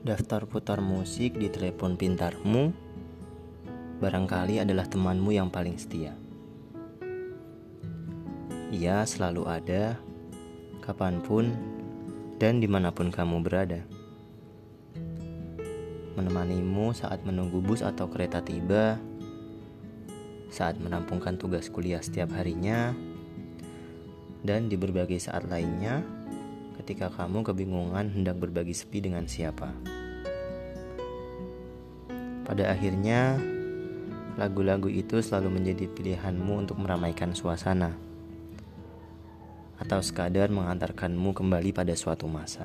Daftar putar musik di telepon pintarmu barangkali adalah temanmu yang paling setia. Ia selalu ada, kapan pun, dan di mana pun kamu berada. Menemanimu saat menunggu bus atau kereta tiba, saat menampungkan tugas kuliah setiap harinya, dan di berbagai saat lainnya ketika kamu kebingungan hendak berbagi sepi dengan siapa. Pada akhirnya, lagu-lagu itu selalu menjadi pilihanmu untuk meramaikan suasana atau sekadar mengantarkanmu kembali pada suatu masa.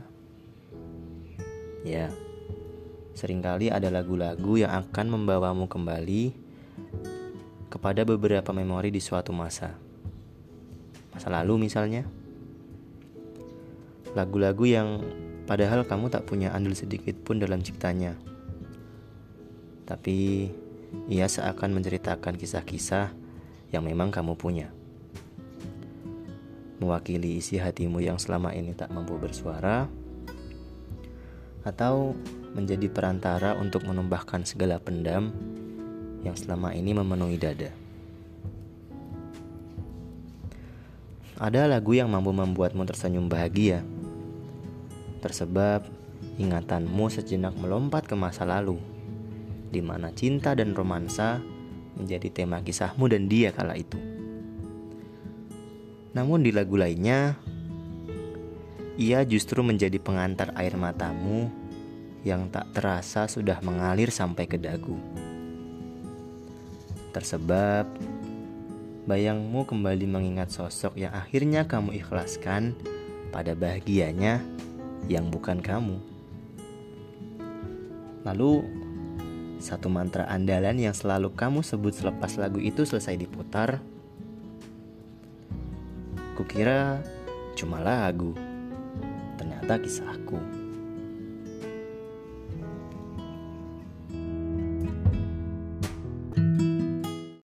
Ya, sering kali ada lagu-lagu yang akan membawamu kembali kepada beberapa memori di suatu masa. Masa lalu misalnya. Lagu-lagu yang padahal kamu tak punya andil sedikit pun dalam ciptanya. Tapi ia seakan menceritakan kisah-kisah yang memang kamu punya. Mewakili isi hatimu yang selama ini tak mampu bersuara, atau menjadi perantara untuk menumbahkan segala pendam yang selama ini memenuhi dada. Ada lagu yang mampu membuatmu tersenyum bahagia Tersebab ingatanmu sejenak melompat ke masa lalu, di mana cinta dan romansa menjadi tema kisahmu dan dia kala itu. Namun di lagu lainnya, ia justru menjadi pengantar air matamu yang tak terasa sudah mengalir sampai ke dagu. Tersebab, bayangmu kembali mengingat sosok yang akhirnya kamu ikhlaskan pada bahagianya yang bukan kamu. Lalu, satu mantra andalan yang selalu kamu sebut selepas lagu itu selesai diputar. Kukira cuma lagu, ternyata kisahku.